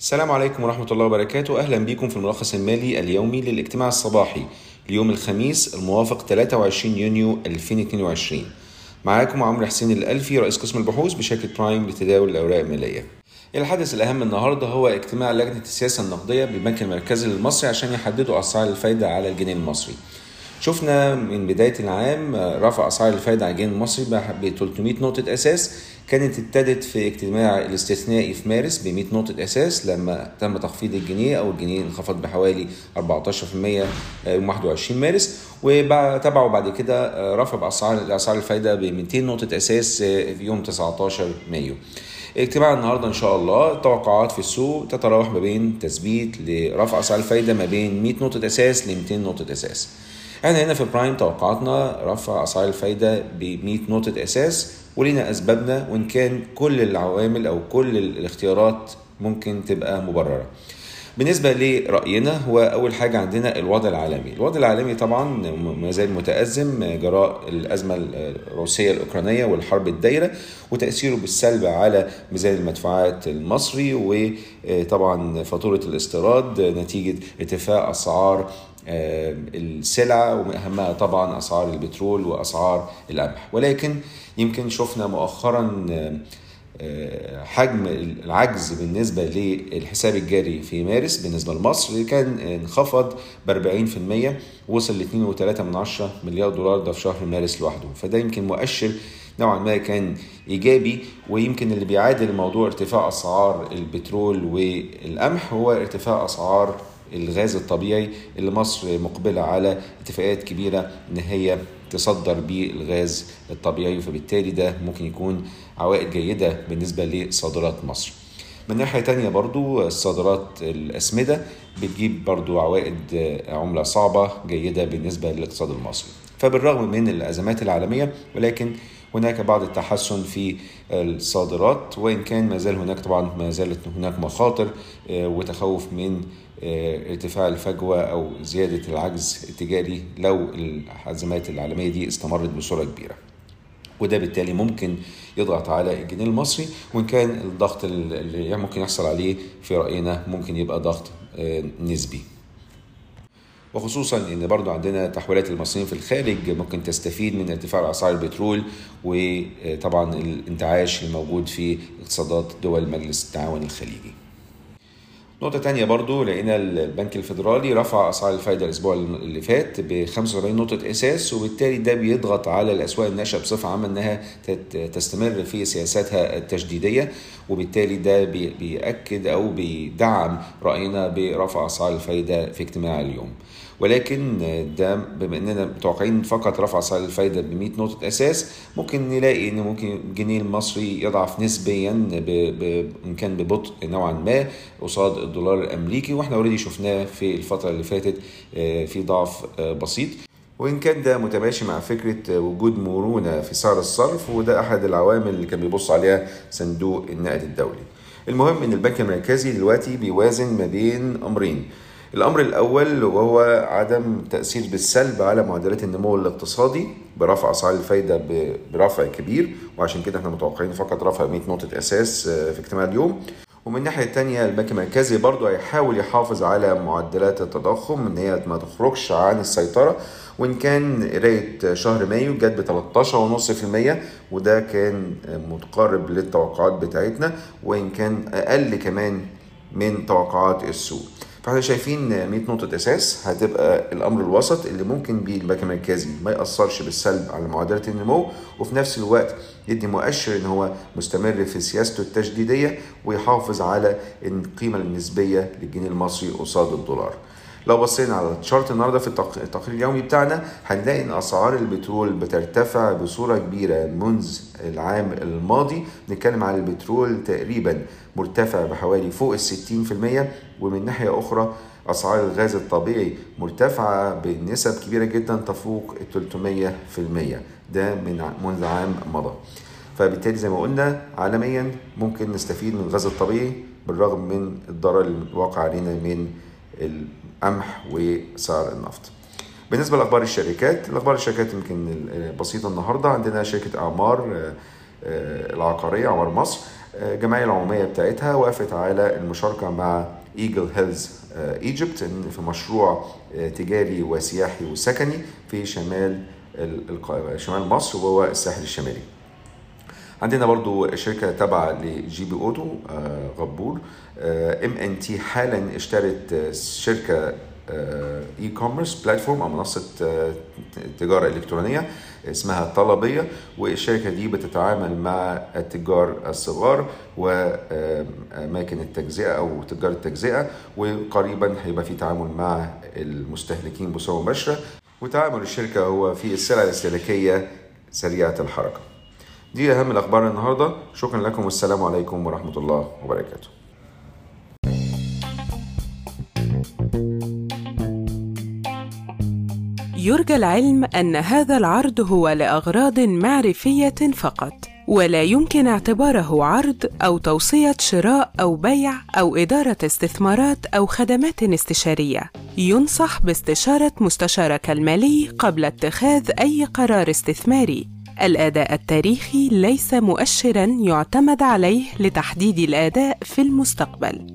السلام عليكم ورحمة الله وبركاته. أهلا بكم في الملخص المالي اليومي للاجتماع الصباحي ليوم الخميس الموافق 23 يونيو 2022 معاكم عمرو حسين الألفي رئيس قسم البحوث بشركة برايم لتداول الأوراق المالية. الحدث الأهم النهاردة هو اجتماع لجنة السياسة النقدية بالبنك المركزي المصري عشان يحددوا أسعار الفايدة على الجنيه المصري. شفنا من بداية العام رفع أسعار الفايدة على الجنيه المصري ب 300 نقطة أساس كانت ابتدت في اجتماع الاستثنائي في مارس ب 100 نقطة أساس لما تم تخفيض الجنيه أو الجنيه انخفض بحوالي 14% يوم 21 مارس وتبعه بعد كده رفع بأسعار أسعار الفايدة ب 200 نقطة أساس في يوم 19 مايو. اجتماع النهارده إن شاء الله التوقعات في السوق تتراوح ما بين تثبيت لرفع أسعار الفايدة ما بين 100 نقطة أساس ل 200 نقطة أساس إحنا هنا في برايم توقعاتنا رفع أسعار الفايدة ب 100 نقطة أساس ولينا أسبابنا وإن كان كل العوامل أو كل الاختيارات ممكن تبقى مبررة. بالنسبة لرأينا هو أول حاجة عندنا الوضع العالمي. الوضع العالمي طبعا ما زال متأزم جراء الأزمة الروسية الأوكرانية والحرب الدايرة وتأثيره بالسلب على ميزان المدفوعات المصري وطبعا فاتورة الاستيراد نتيجة ارتفاع أسعار السلع وأهمها طبعا أسعار البترول وأسعار القمح ولكن يمكن شفنا مؤخرا حجم العجز بالنسبة للحساب الجاري في مارس بالنسبة لمصر كان انخفض ب 40% وصل ل 2.3 مليار دولار ده في شهر مارس لوحده. فده يمكن مؤشر نوعا ما كان إيجابي ويمكن اللي بيعادل موضوع ارتفاع أسعار البترول والقمح هو ارتفاع أسعار الغاز الطبيعي اللي مصر مقبلة على اتفاقات كبيرة إن هي تصدر بيه الغاز الطبيعي فبالتالي ده ممكن يكون عوائد جيدة بالنسبة لصادرات مصر. من ناحية تانية برضو الصادرات الأسمدة بتجيب برضو عوائد عملة صعبة جيدة بالنسبة للاقتصاد المصري. فبالرغم من الأزمات العالمية ولكن هناك بعض التحسن في الصادرات وإن كان ما زال هناك طبعا ما زالت هناك مخاطر وتخوف من ارتفاع الفجوة أو زيادة العجز التجاري لو الأزمات العالمية دي استمرت بصورة كبيرة. وده بالتالي ممكن يضغط على الجنيه المصري وإن كان الضغط اللي ممكن يحصل عليه في رأينا ممكن يبقى ضغط نسبي. وخصوصا إن برضو عندنا تحويلات المصريين في الخارج ممكن تستفيد من ارتفاع اسعار البترول وطبعا الانتعاش الموجود في اقتصادات دول مجلس التعاون الخليجي. نقطة تانية برضو لقينا البنك الفيدرالي رفع أسعار الفايدة الأسبوع اللي فات ب 75 نقطة أساس وبالتالي ده بيضغط على الأسواق الناشئة بصفة عامة إنها تستمر في سياساتها التشديدية وبالتالي ده بيأكد أو بيدعم رأينا برفع أسعار الفايدة في اجتماع اليوم. ولكن ده بما اننا متوقعين فقط رفع اسعار الفايدة ب 100 نقطة أساس ممكن نلاقي إن ممكن الجنيه المصري يضعف نسبيا. إن كان ببطء نوعا ما قصاد الدولار الأمريكي وإحنا اوريدي شفناه في الفترة اللي فاتت في ضعف بسيط وإن كان ده متماشي مع فكرة وجود مرونة في سعر الصرف وده أحد العوامل اللي كان بيبص عليها صندوق النقد الدولي. المهم إن البنك المركزي دلوقتي بيوازن ما بين أمرين. الأمر الأول وهو عدم تأثير بالسلب على معدلات النمو الاقتصادي برفع أسعار الفايدة برفع كبير وعشان كده إحنا متوقعين فقط رفع 100 نقطة أساس في اجتماع اليوم. ومن الناحية التانية البنك المركزي برضه هيحاول يحافظ على معدلات التضخم إن هي ما تخرجش عن السيطرة. وإن كان قراية شهر مايو جت ب 13.5% وده كان متقارب للتوقعات بتاعتنا. وإن كان أقل كمان من توقعات السوق. فاحنا شايفين 100 نقطة أساس هتبقى الأمر الوسط اللي ممكن بيه البنك المركزي ما يأثرش بالسلب على معدلات النمو وفي نفس الوقت يدي مؤشر إن هو مستمر في سياسته التجديدية ويحافظ على القيمة النسبية للجنيه المصري قصاد الدولار. لو بصينا على الشارت النهارده في التقرير اليومي بتاعنا هنلاقي إن أسعار البترول بترتفع بصورة كبيرة منذ العام الماضي. نتكلم على البترول تقريبا مرتفع بحوالي فوق ال 60% ومن ناحية أخرى أسعار الغاز الطبيعي مرتفعة بنسب كبيرة جدا تفوق ال 300% ده من منذ عام مضى. فبالتالي زي ما قلنا عالميا ممكن نستفيد من الغاز الطبيعي بالرغم من الضرر الواقع علينا من القمح وسعر النفط. بالنسبة لأخبار الشركات الأخبار الشركات يمكن بسيطة النهارده. عندنا شركة أعمار العقارية أعمار مصر. الجمعية العمومية بتاعتها وافقت على المشاركة مع Eagle Hills Egypt في مشروع تجاري وسياحي وسكني في شمال شمال مصر وهو الساحل الشمالي. عندنا برضو شركة تابعة ل GB Auto غبور. MNT حالا اشترت شركة e-commerce platform أو منصة تجارة إلكترونية اسمها طلبية. والشركة دي بتتعامل مع التجار الصغار واماكن التجزئة أو تجار التجزئة وقريبا هيبقى في تعامل مع المستهلكين بصورة مباشرة. وتعامل الشركة هو في السلع الاستهلاكية سريعة الحركة. دي أهم الأخبار النهارده. شكرا لكم والسلام عليكم ورحمة الله وبركاته. يرجى العلم أن هذا العرض هو لأغراض معرفية فقط ولا يمكن اعتباره عرض أو توصية شراء أو بيع أو إدارة استثمارات أو خدمات استشارية. ينصح باستشارة مستشارك المالي قبل اتخاذ أي قرار استثماري. الأداء التاريخي ليس مؤشرا يعتمد عليه لتحديد الأداء في المستقبل.